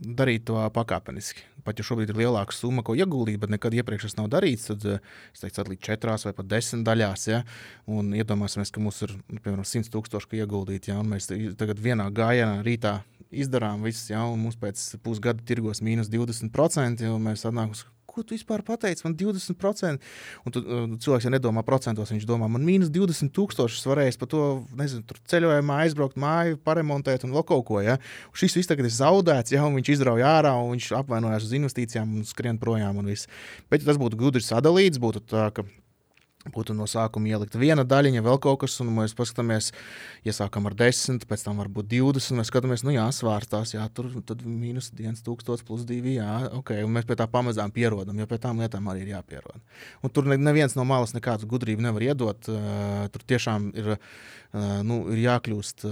C: darīt to pakāpeniski pat ja šobrīd ir lielāka summa, ko ieguldīt, bet nekad iepriekš tas nav darīts, tad eh, es teiktu, atlīdz četrās vai pat desmit daļās. Ja? Un iedomāsimies, ka mums ir nu, piemēram 100 tūkstoši ieguldīti, ja? un mēs tagad vienā gājienā rītā izdarām visu, ja? un mums pēc pusgada tirgos mīnus 20%, un mēs atnākam ko tu vispār pateici, man 20%. Un tu, uh, cilvēks jau nedomā procentos, viņš domā, man mīnus 20 tūkstošus varēs par to, nezinu, ceļojumā aizbraukt māju, paremontēt un vēl kaut ko. Ja? Un šis viss tagad ir zaudēts, ja viņš izrauja ārā un viņš apvainojās uz investīcijām un skrien projām un viss. Bet ja tas būtu gudri sadalīts, būtu tā, ka būtu no sākuma ielikt viena daļiņa, vēl kaut kas, un mēs paskatāmies, iesākam ar 10, pēc tam varbūt 20, mēs skatāmies, nu jā, svārstās, jā, tur mīnus 1000 plus 2, jā, ok, un mēs pie tā pamazām pierodam, jo pie tām lietām arī ir jāpierod. Un tur neviens no malas nekādu gudrību nevar iedot, tur tiešām ir, nu, ir jākļūst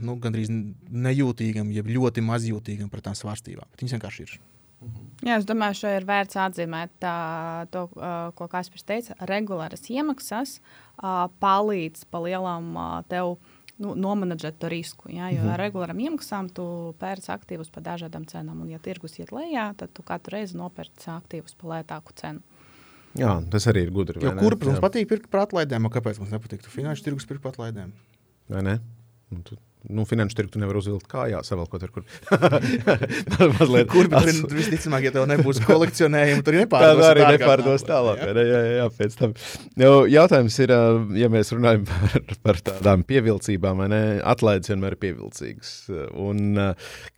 C: nu, gandrīz nejūtīgam, jeb ļoti mazjūtīgam pret tām svārstībām, viņas vienkārši ir.
B: Mhm. Jā, es domāju, ka ir vērts atzīmēt tā, to, ko Kaspars teica. Regulāras iemaksas palīdz palielam tev nu, nomanģēt to risku. Ja? Jo mm -hmm. ar regulārām iemaksām tu pērci aktīvus par dažādām cenām. Un, ja tirgus iet lejā, tad tu katru reizi nopērci aktīvus par lētāku cenu.
A: Jā, tas arī ir gudri.
C: Kur mums patīk pirkt par atlaidēm, un kāpēc mums nepatīk? Finanšu tirgus pirkt par atlaidēm.
A: Vai ne? Un tu nu, finanšu tirgu nevar uzvilkt kājā, savalkot ar kur. [laughs]
C: kur tur visticamāk, ja tev nebūs [laughs] kolekcionējumi, tur nepārdos. Tā
A: arī nepārdos tālāk. Jā, jā, jā, pēc tam. Jau, jautājums ir, ja mēs runājam [laughs] par, par tādām pievilcībām, vai ne, atlaides vienmēr ir pievilcīgas. Un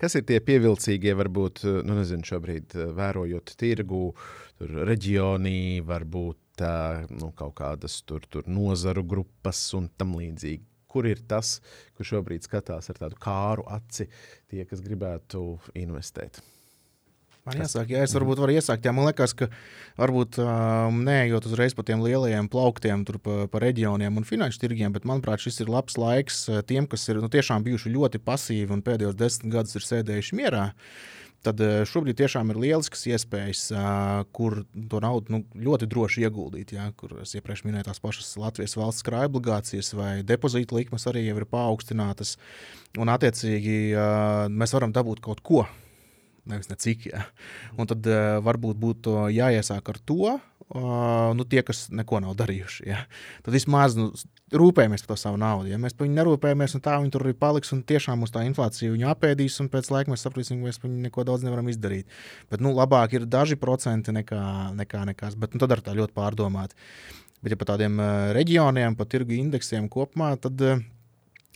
A: kas ir tie pievilcīgie, varbūt, nu nezinu, šobrīd vērojot tirgu, tur reģionī, varbūt tā, nu, kaut kādas tur, tur nozaru grupas un tam līdzīgi kur ir tas, kurš šobrīd skatās ar tādu kāru aci, tie, kas gribētu investēt.
C: Man jāsaka, ja es varbūt varu iesākt, jā, man liekas, ka varbūt um, neejot uzreiz pa tiem lielajiem plauktiem, tur pa, pa reģioniem un finanšu tirgiem, bet manuprāt, šis ir labs laiks tiem, kas ir nu, tiešām bijuši ļoti pasīvi un pēdējos desmit gadus ir sēdējuši mierā. Uh, tad eh, šobrīd tiešām ir lielisks iespējas, eh, kur to naudu nu, ļoti droši ieguldīt. Ja, kur es iepriekš minēju tās pašas Latvijas valsts krājuma obligācijas vai depozīta likmes arī ir paaugstinātas. Un, attiecīgi, eh, mēs varam dabūt kaut ko nevis necik. Ja. Un tad uh, varbūt būtu jāiesāk ar to, uh, nu, tie, kas neko nav darījuši. Ja. Tad vismaz nu, rūpējamies par to savu naudu. Ja mēs par viņu nerūpējamies, un tā viņi tur arī paliks, un tiešām mums tā inflācija viņu apēdīs, un pēc laika mēs sapratīsim, ka mēs viņu neko daudz nevaram izdarīt. Bet nu, labāk ir daži procenti nekā, nekā nekas, bet nu, tad ar tā ļoti pārdomāt. Bet ja par tādiem uh, reģioniem, par tirgu indeksiem kopumā, tad uh,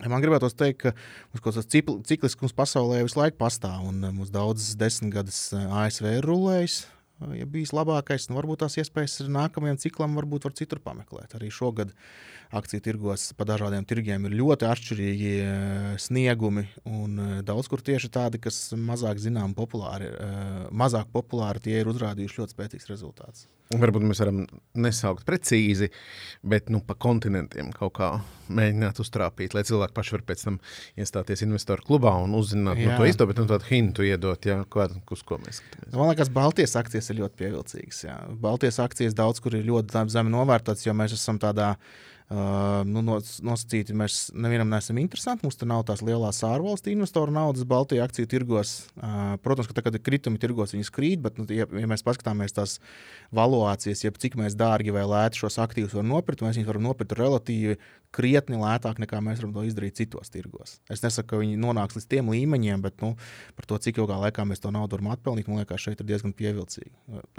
C: Man gribētos teikt, ka mums kaut kāds cikliskums pasaulē visu laiku pastāv, un mums daudzas desmitgades ASV ir rulējis. Ja bijis labākais, nu varbūt tās iespējas nākamajam ciklam varbūt var citur pameklēt. Arī šogad akciju tirgos pa dažādiem tirgiem ir ļoti atšķirīgi sniegumi. Un daudz kur tieši tādi, kas mazāk zinām, populāri, mazāk populāri, tie ir uzrādījuši ļoti spēcīgs rezultāts.
A: Varbūt mēs varam nesaukt precīzi, bet nu, pa kontinentiem kaut kā mēģināt uztrāpīt, lai cilvēki paši var pēc tam iestāties investoru klubā un uzzināt nu, to īsto, bet nu, tādu hintu iedot, jā, ko, uz ko mēs skatāmies.
C: Man liekas, Baltijas akcijas ir ļoti pievilcīgas. Jā. Baltijas akcijas daudz kur ir ļoti zemi novērtētas, jo mēs esam tādā veidā Uh, nu, nosacīti mēs nevienam neesam interesanti. Mums tur nav tās lielās ārvalstu investoru naudas Baltijas akciju tirgos. Uh, protams, ka tagad ir kritumi tirgos, viņas krīt, bet, nu, ja, ja mēs paskatāmies tās valuācijas, jeb cik mēs dārgi vai lēti šos aktīvus varam nopirkt, mēs viņus varam nopirkt relatīvi krietni lētāk nekā mēs varam to izdarīt citos tirgos. Es nesaku, ka viņi nonāks līdz tiem līmeņiem, bet nu, par to, cik ilgā laikā mēs to naudu varam atpelnīt, man liekas, šeit ir diezgan pievilcīgi.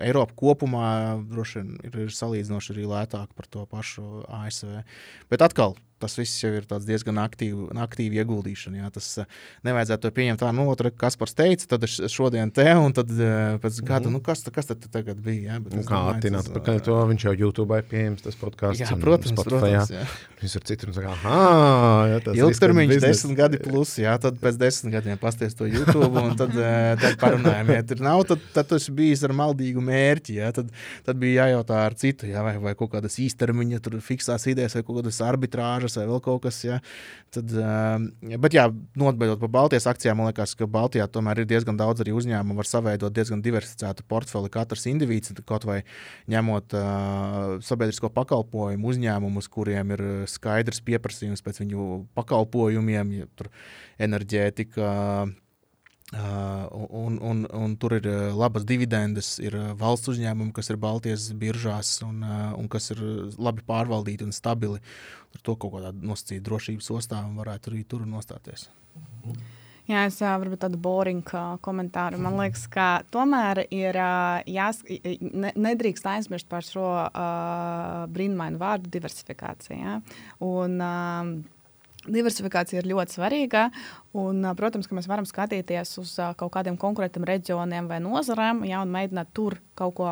C: Eiropa kopumā droši vien ir, ir salīdzinoši arī lētāk par to pašu ASV. Bet atkal, tas viss jau ir diezgan aktīvi, aktīvi ieguldīšana. Jā. Tas uh, nevajadzētu to pieņemt tā, nu, otra, kas par teicu, tad es šodien te, un tad uh, pēc gada, -hmm. nu, kas, kas tad tagad bija. Jā,
A: nu, kā attīstīt, pakaļ to viņš jau YouTube pieejams, tas podkāsts.
C: Jā, protams, Spotify,
A: protams jā. Viņš ir citur, un saka, ah, jā, tas
C: ir ilgtermiņš, desmit gadi plus, jā, tad pēc desmit gadiem pasties to YouTube, un tad, tad parunājam, ja tur nav, tad, tad tas bijis ar maldīgu mērķi, jā, tad, tad bija jājautā ar citu, jā, vai, vai kaut kādas īstermiņa, tur fiksās idejas, vai kaut kādas arbitrāžas maržas vai vēl kaut kas. Ja. Tad, uh, bet, jā, notbeidzot par Baltijas akcijām, man liekas, ka Baltijā tomēr ir diezgan daudz arī uzņēmumu, var saveidot diezgan diversificētu portfeli. Katrs indivīds, kaut vai ņemot uh, sabiedrisko pakalpojumu uzņēmumus, kuriem ir skaidrs pieprasījums pēc viņu pakalpojumiem, ja tur enerģētika. Uh, Uh, un, un, un tur ir uh, labas dividendes, ir uh, valsts uzņēmumi, kas ir Baltijas biržās un, uh, un kas ir labi pārvaldīti un stabili. Ar to kaut kādā nosacīta drošības ostā varētu arī tur nostāties.
B: Jā, es varbūt tādu boringu komentāru. Man liekas, ka tomēr ir jās, ne, nedrīkst aizmirst par šo uh, brīnumainu vārdu diversifikāciju. Ja? Un, uh, Diversifikācija ir ļoti svarīga, Un, protams, ka mēs varam skatīties uz kaut kādiem konkrētiem reģioniem vai nozarēm, ja, un mēģināt tur kaut ko,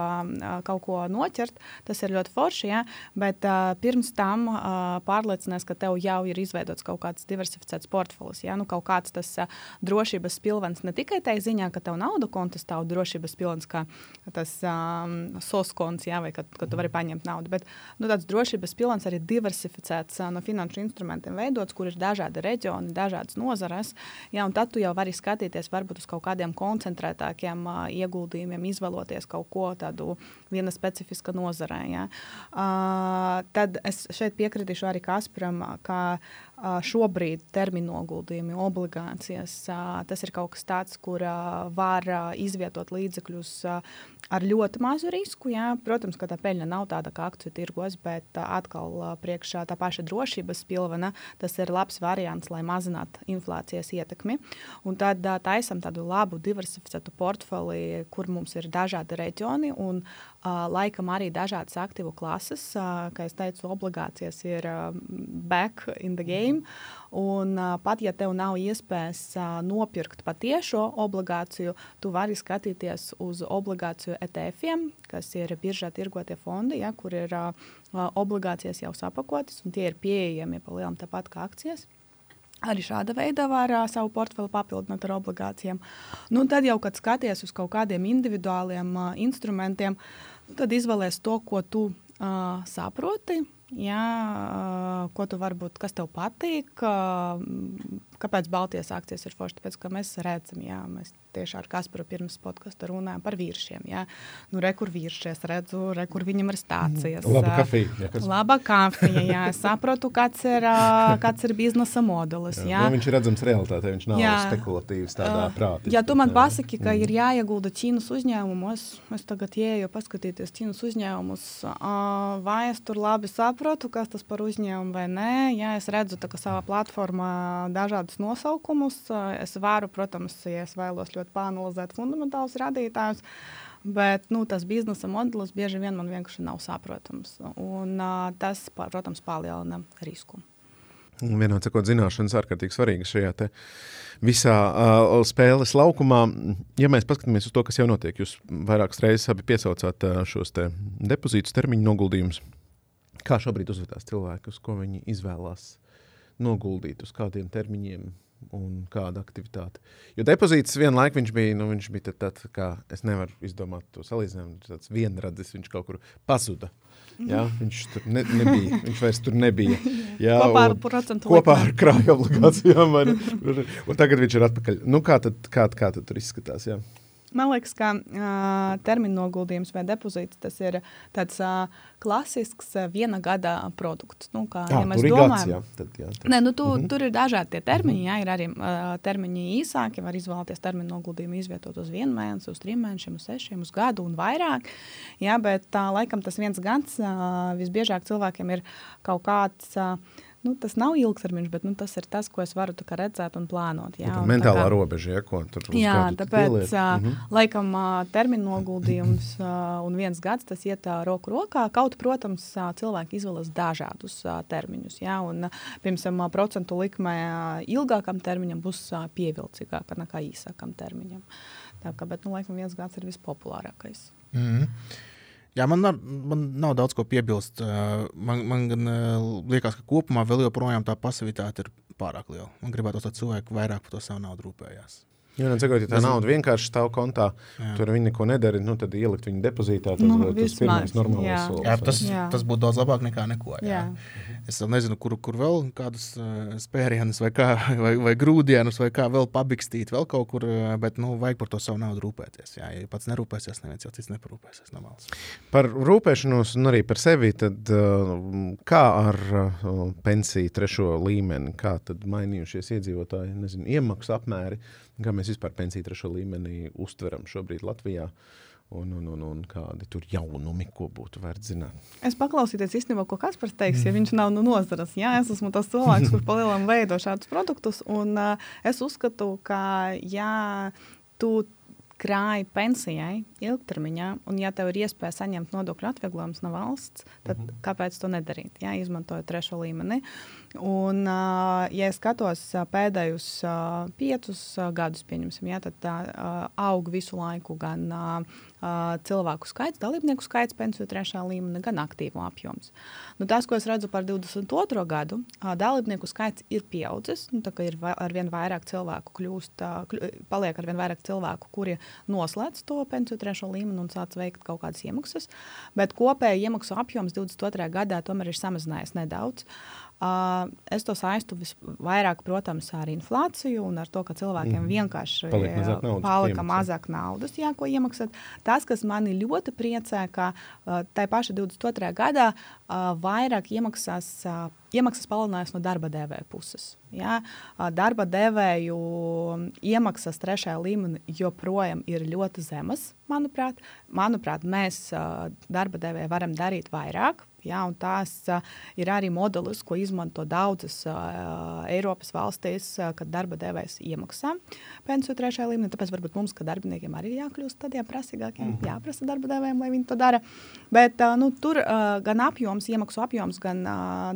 B: kaut ko noķert. Tas ir ļoti forši. Ja, bet uh, pirms tam uh, pārliecinies, ka tev jau ir izveidots kaut kāds diversificēts portfels. Ja, nu, kaut kāds tas uh, drošības pilvens ne tikai tajā ziņā, ka tev nauda konta stāv drošības pilvens, kā tas um, soskons, ja, vai ka, ka tu vari paņemt naudu. Bet nu, tāds drošības pilvens arī diversificēts uh, no finanšu instrumentiem veidots, kur ir dažādi reģioni, dažādas nozares. Ja, tad tu jau vari skatīties varbūt uz kaut kādiem koncentrētākiem uh, ieguldījumiem, izvēloties kaut ko tādu viena specifiska nozarē. Ja. Uh, tad es šeit piekritīšu arī Kasparam, ka šobrīd terminoguldījumi, obligācijas, tas ir kaut kas tāds, kur var izvietot līdzekļus ar ļoti mazu risku. Jā. Protams, ka tā peļņa nav tāda kā akciju tirgos, bet atkal priekšā tā paša drošības pilvena, tas ir labs variants, lai mazinātu inflācijas ietekmi. Un tad taisam tādu labu diversificētu portfeli, kur mums ir dažādi reģioni un laikam arī dažādas aktīvu klases. Kā jau teicu, obligācijas ir back in the game. Un, pat ja tev nav iespējas nopirkt patiešo obligāciju, tu vari skatīties uz obligāciju ETF-iem, kas ir biržā tirgotie fondi, ja, kur ir obligācijas jau sapakotas un tie ir pieejami pa lielam tāpat kā akcijas. Arī šāda veida var uh, savu portfeli papildināt ar obligācijām. Nu, tad jau, kad skaties uz kaut kādiem individuāliem uh, instrumentiem, uh, Tad izvēlēties to, ko tu uh, saproti. Jā, ko tu varbūt, kas tev patīk, kāpēc Baltijas akcijas ir foršas? Tāpēc, ka mēs redzam, jā, mēs tieši ar Kasparu pirms podkāstu runājam par vīriešiem. Jā. Nu, re, kur vīrieši es redzu, re, kur viņam ir stācijas.
A: Laba kafija. Jā, kas...
B: Laba kafija, jā. Es saprotu, kāds ir, kāds ir biznesa modelis. Jā.
A: Jā. Nu, viņš ir redzams realitātē, viņš nav jā. spekulatīvs tādā prātā.
B: Ja tu man pasaki, ka mm. ir jāiegulda Ķīnas uzņēmumos, es tagad ieju paskatīties Ķīnas uzņēmumus, vai es tur labi saprotu, kas tas par uzņēmumu vai nē. Jā, es redzu tā, savā platformā dažādus nosaukumus. Es varu, protams, ja es vēlos ļoti pāranalizēt fundamentālus rādītājus. Bet nu, tas biznesa modelis bieži vien man vienkārši nav saprotams. Un, uh, tas, protams, palielina risku.
A: Vienā cikot, zināšanas ārkārtīgi svarīgas šajā visā uh, spēles laukumā. Ja mēs paskatāmies uz to, kas jau notiek, jūs vairākas reizes abi piesaucāt uh, šos te depozītus, termiņu noguldījumus. Kā šobrīd uzvedās cilvēki, uz ko viņi izvēlās noguldīt, uz kādiem termiņiem, un kāda aktivitāte. Jo depozīts vienlaikus viņš bija, nu, viņš bija tāds, kā es nevaru izdomāt to salīdzinājumu. Viņš tāds vienradis, viņš kaut kur pazuda. Jā, viņš tur ne, nebija. Viņš vairs tur nebija. [laughs] Jā,
B: kopā ar procentu
A: kopā ar krāju obligācijām. un, [laughs] un tagad viņš ir atpakaļ. Nu, kā, tad, kā, kā tad tur izskatās? Jā?
B: Man liekas, ka uh, termiņa noguldījums vai depozīts tas ir tāds uh, klasisks uh, viena gada produkts. Nu, kā,
A: jā,
B: ja mēs
A: domājam,
B: gads, jā,
A: tad, jā,
B: tad. Nē, nu, tu, mhm. -huh. tur ir dažādi tie termiņi. Uh -huh. jā, ir arī uh, termiņi īsāki, var izvēlēties termiņa noguldījumu, izvietot uz vienu mēnesi, uz trim mēnešiem, uz sešiem, uz gadu un vairāk. Jā, bet uh, laikam tas viens gads uh, visbiežāk cilvēkiem ir kaut kāds. Uh, nu, tas nav ilgtermiņš, bet nu, tas ir tas, ko es varu redzēt un plānot. Jā,
A: un mentālā kā, robeža, ja, ko tur
B: jā, tāpēc, uh, mm -hmm. laikam, uh, termiņu noguldījums uh, un viens gads tas iet uh, roku rokā. Kaut, protams, uh, cilvēki izvēlas dažādus uh, termiņus. Jā, un, uh, piemēram, uh, procentu likme uh, ilgākam termiņam būs uh, pievilcīgāka nekā īsākam termiņam. Tā kā, bet, nu, laikam, viens gads ir vispopulārākais.
C: Mm -hmm. Jā, man, nav, man nav daudz ko piebilst. Man, man gan liekas, ka kopumā vēl joprojām tā pasivitāte ir pārāk liela. Man gribētu, lai cilvēki vairāk par to savu naudu rūpējās.
A: Jā, nu, cikot, ja tā nauda vienkārši stāv kontā, jā. tur viņi neko nedara, nu, tad ielikt viņu depozītā. Tas,
B: nu,
A: tas pirmais normālais
C: jā.
A: solis.
C: Jā, tas, jā. tas būtu daudz labāk nekā neko. Jā. Jā. Es nezinu, kur, kur vēl kādus uh, spērienus vai, kā, [laughs] vai, vai grūdienus vai kā vēl pabikstīt, vēl kaut kur, bet nu, vajag par to savu naudu rūpēties. Jā, ja pats nerūpēsies, neviens jau cits neparūpēsies no malas.
A: Par rūpēšanos un arī par sevi, tad uh, kā ar uh, pensiju trešo līmeni, kā tad mainījušies iedzīvotāji, nezinu, iemaksu apmēri? Kā mēs vispār pensiju trešo līmenī uztveram šobrīd Latvijā. Un, un, un, un kādi tur jaunumi, ko būtu vērts zināt?
B: Es paklausīties īstenībā, ko Kaspars teiks, ja viņš nav no nozares. Jā, es esmu tas cilvēks, kurš palielinām veido šādus produktus. Un uh, es uzskatu, ka, ja tu krāji pensijai ilgtermiņā, un ja tev ir iespēja saņemt nodokļu atvieglojumus no valsts, tad mm -hmm. kāpēc to nedarīt? Jā, izmantojot trešo līmeni. Un, ja es skatos pēdējos piecus gadus, pieņemsim, jā, tad aug visu laiku gan cilvēku skaits, dalībnieku skaits pensiju trešā līmenī, gan aktīvu apjoms. Nu, tas, ko es redzu par 22. gadu, dalībnieku skaits ir pieaudzis. Nu, ir ar vien vairāk cilvēku kļūst, paliek ar vien vairāk cilvēku, kuri noslēdz to pensiju trešo līmeni un sāc veikt kaut kādas iemaksas. Bet kopēji iemaksu apjoms 22. gadā tomēr ir samazinājies nedaudz. Uh, es to saistu vairāk, protams, ar inflāciju un ar to, ka cilvēkiem mm. vienkārši
A: palika mazāk naudas,
B: palika mazāk naudas jā, ko iemaksāt. Tas, kas mani ļoti priecē, ka tajā pašā 22. gadā vairāk iemaksās. Iemaksas palielinājās no darba devēja puses. Ja? Darba devēju iemaksas trešajā līmenī joprojām ir ļoti zemas. Manuprāt, manuprāt mēs darba devēja varam darīt vairāk, Ja, tās uh, ir arī modelis, ko izmanto daudzas uh, Eiropas valstīs, uh, kad darba devējs iemaksā pensiju trešajā līmenī. Tāpēc varbūt mums, kā darbiniekiem, arī ir jākļūst tādiem prasīgākiem, mm -hmm. jāprasa darba devējiem, lai viņi to dara. Bet nu, tur gan apjoms, iemaksu apjoms, gan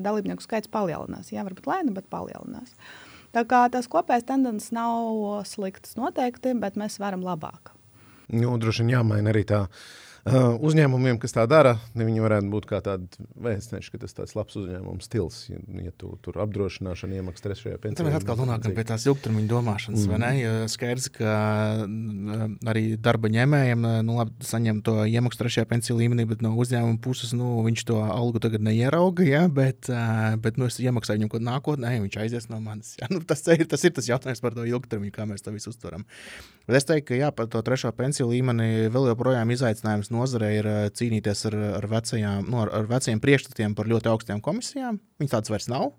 B: dalībnieku skaits palielinās. Jā, varbūt lēni, bet palielinās. Tā kā tas kopējais tendences nav slikts noteikti, bet mēs varam labāk.
A: Nu, droši vien jāmaina arī tā Uh, uzņēmumiem, kas tā dara, viņi varētu būt kā tādi vēstneši, ka tas tāds labs uzņēmuma stils, ja, ja tu tur apdrošināšana iemaksā trešajā pensijā.
C: Tad mēs atkal nonākam pie tās ilgtermiņa domāšanas, mm. vai ne? Jo skaidrs, ka arī darba ņēmējiem nu, labi, saņem to iemaksu trešajā pensiju līmenī, bet no uzņēmuma puses nu, viņš to algu tagad neierauga, ja? bet, bet nu, es iemaksāju viņam kaut ko nākotnē, viņš aizies no manis. Ja? [laughs] Nu, tas, ir, tas ir tas jautājums par to ilgtermiņu, kā mēs to visu uztveram. Bet es teiktu, ka jā, par to trešo pensiju līmeni vēl joprojām izaicinājums nozarei ir eh, cīnīties ar, ar, vecajām, nu, ar, ar veciem priekšstatiem par ļoti augstām komisijām. Viņas tādas vairs nav.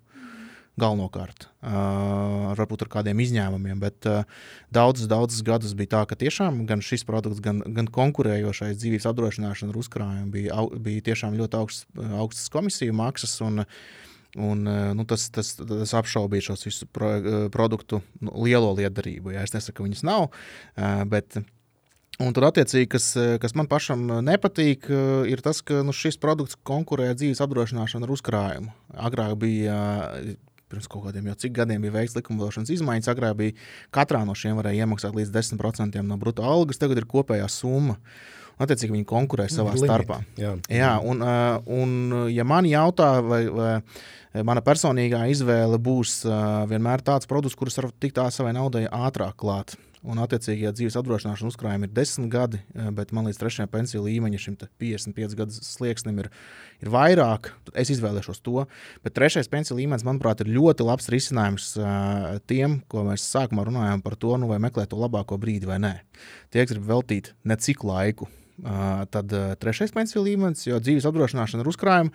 C: Galvenokārt, uh, varbūt ar kādiem izņēmumiem, bet uh, daudzus, daudzus gadus bija tā, ka tiešām gan šis produkts, gan, gan konkurējošais dzīvības apdrošināšana ar uzkrājumu bija, au, bija tiešām ļoti augsts, augstas komisiju maksas. Un, uh, Un, nu, tas, tas, tas apšaubīja šos visu pro, produktu nu, lielo liederību. Ja? Es nesaku, ka viņas nav, bet Un tur, attiecīgi, kas, kas man pašam nepatīk, ir tas, ka nu, šis produkts konkurē dzīves apdrošināšanu ar uzkrājumu. Agrāk bija, pirms kaut kādiem jau cik gadiem bija veikts likumdošanas izmaiņas, agrāk bija katrā no šiem varēja iemaksāt līdz 10% no brutto algas, tagad ir kopējā summa. Attiecīgi viņi konkurē savā Limit. starpā. Jā. Jā, un, un, ja man jautā, vai, vai mana personīgā izvēle būs vienmēr tāds produkts, kurus var tikt tā savai naudai ātrāk klāt. Un, attiecīgi, ja dzīves apdrošināšana uzkrājuma ir 10 gadi, bet man līdz trešajam pensiju līmeņam, šim 55 gadu slieksnim, ir, ir vairāk, es izvēlēšos to. Bet trešais pensiju līmenis, manuprāt, ir ļoti labs risinājums tiem, ko mēs sākumā runājām par to, nu, vai meklēt to labāko brīdi vai nē. Tie, grib veltīt necik laiku Tad trešais pensiju līmenis, jo dzīves apdrošināšana ar uzkrājumu,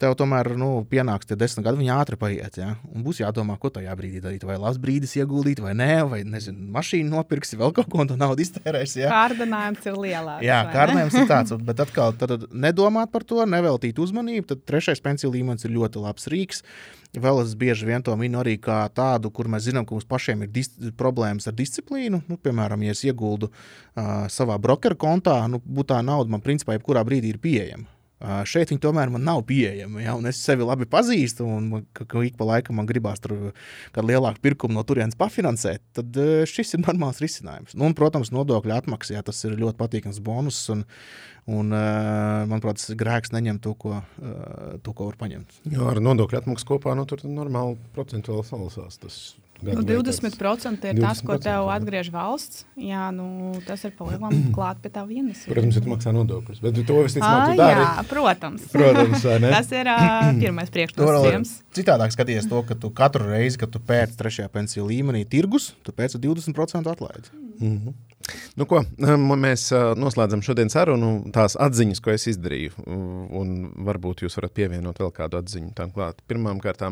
C: tev tomēr nu, pienāks tie desmit gadi, viņi ātri paiet. Ja? Un būs jādomā, ko tajā brīdī darīt. Vai labs brīdis ieguldīt, vai nē, vai nezinu, mašīnu nopirksi, vēl kaut ko no naudas iztērēsi.
B: Ja? Kārdinājums ir lielāks.
C: Jā, kārdinājums ir tāds, [laughs] bet atkal tad nedomāt par to, neveltīt uzmanību. Tad trešais pensiju līmenis ir ļoti labs rīks. Vēl es bieži vien to minu arī kā tādu, kur mēs zinām, ka mums pašiem ir problēmas ar disciplīnu. Nu, piemēram, ja es ieguldu uh, savā brokeru kontā, nu, tā nauda man principā jebkurā brīdī ir pieejama. Uh, šeit viņi tomēr man nav pieejami. Ja, es sevi labi pazīstu, un ik pa laikam man gribās tur kādu lielāku pirkumu no turienes pafinansēt, tad uh, šis ir normāls risinājums. Nu, un, protams, nodokļu atmaksā ja, tas ir ļoti patīkams bonus. Un, un, uh, manuprāt, tas ir grēks neņemt to, ko, uh, to, ko var paņemt.
A: Jo ar nodokļu atmaksu kopā nu, tur normāli procentuāli salasās. Tas
B: Nu, 20% ir 20%. tas, ko tev atgriež valsts. Jā, nu, tas ir palielam [clears throat] klāt pie tā vienas.
A: Protams, tu maksā nodokļus. Bet to visticamāk, tu dari. Jā,
B: protams.
A: protams [laughs]
B: tas ir uh, pirmais priekšnosacījums.
C: Citādāk skaties to, ka tu katru reizi, kad tu pēc trešajā pensiju līmenī tirgus, tu pēc 20% atlaidi. Mm
A: -hmm. Nu, ko, mēs noslēdzam šodienas sarunu, tās atziņas, ko es izdarīju. Un varbūt jūs varat pievienot vēl kādu atziņu tam klāt. Pirmkārt,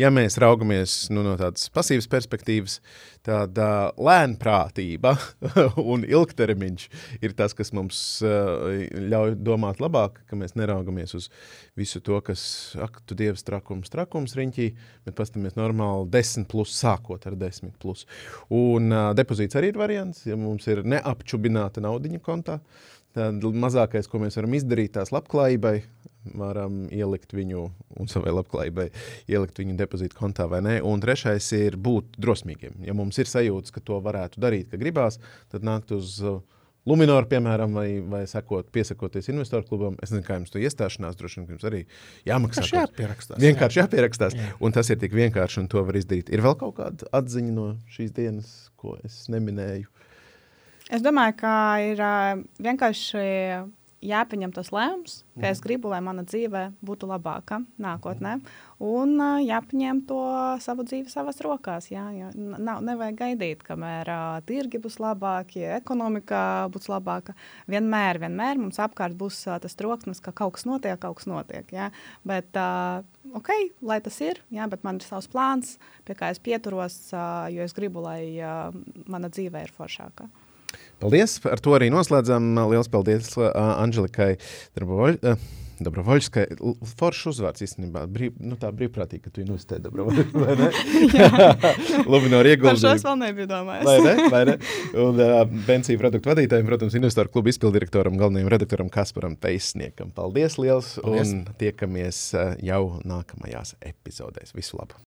A: ja mēs raugamies nu, no tādas pasīvas perspektīvas, tad uh, lēnprātība [laughs] un ilgtermiņš ir tas, kas mums uh, ļauj domāt labāk, ka mēs neraugamies uz visu to, kas, ak, tu dievs, trakums, trakums riņķī, bet paskatāmies normāli 10 plus, sākot ar 10 plus. Un uh, depozīts arī ir variants, ja mums ir neapčubināta naudiņa kontā, tad mazākais, ko mēs varam izdarīt tās labklājībai, varam ielikt viņu un savai labklājībai, ielikt viņu depozītu kontā vai nē. Un trešais ir būt drosmīgiem. Ja mums ir sajūta, ka to varētu darīt, ka gribās, tad nākt uz uh, Luminoru, piemēram, vai, vai sekot, piesakoties investoru klubam. Es nezinu, kā jums to iestāšanās, droši vien jums arī jāmaksā.
C: Tas jāpierakstās.
A: Vienkārši jā. jāpierakstās. Jā. Un tas ir tik vienkārši, un to var izdarīt. Ir vēl kaut kāda atziņa no šīs dienas, ko es neminēju.
B: Es domāju, ka ir vienkārši jāpieņem tas lēmums, ka es mhm. gribu, lai mana dzīve būtu labāka nākotnē. Un jāpieņem to savu dzīvi savās rokās. Jā, jā. Nav, nevajag gaidīt, kamēr uh, tirgi būs labāki, ekonomika būs labāka. Vienmēr, vienmēr mums apkārt būs uh, tas troksnis, ka kaut kas notiek, kaut kas notiek. Jā. Bet, uh, ok, lai tas ir, jā, bet man ir savs plāns, pie kā es pieturos, uh, jo es gribu, lai uh, mana dzīve ir foršāka.
A: Paldies! Ar to arī noslēdzam. Lielas paldies uh, Anželikai Darboļai. Uh, Dabrovoļskai, foršs uzvārds īstenībā. Brīv, nu, tā brīvprātīgi, ka tu investē Dabrovoļskai. [laughs] Luminor [laughs] ieguldījumi.
B: Par šos vēl nebija domājis.
A: vai ne? Vai ne? Un uh, pensiju produktu vadītājiem, protams, investoru klubu izpildirektoram, galvenajam redaktoram Kasparam Teisniekam. Paldies liels paldies. un tiekamies uh, jau nākamajās epizodēs. Visu labu!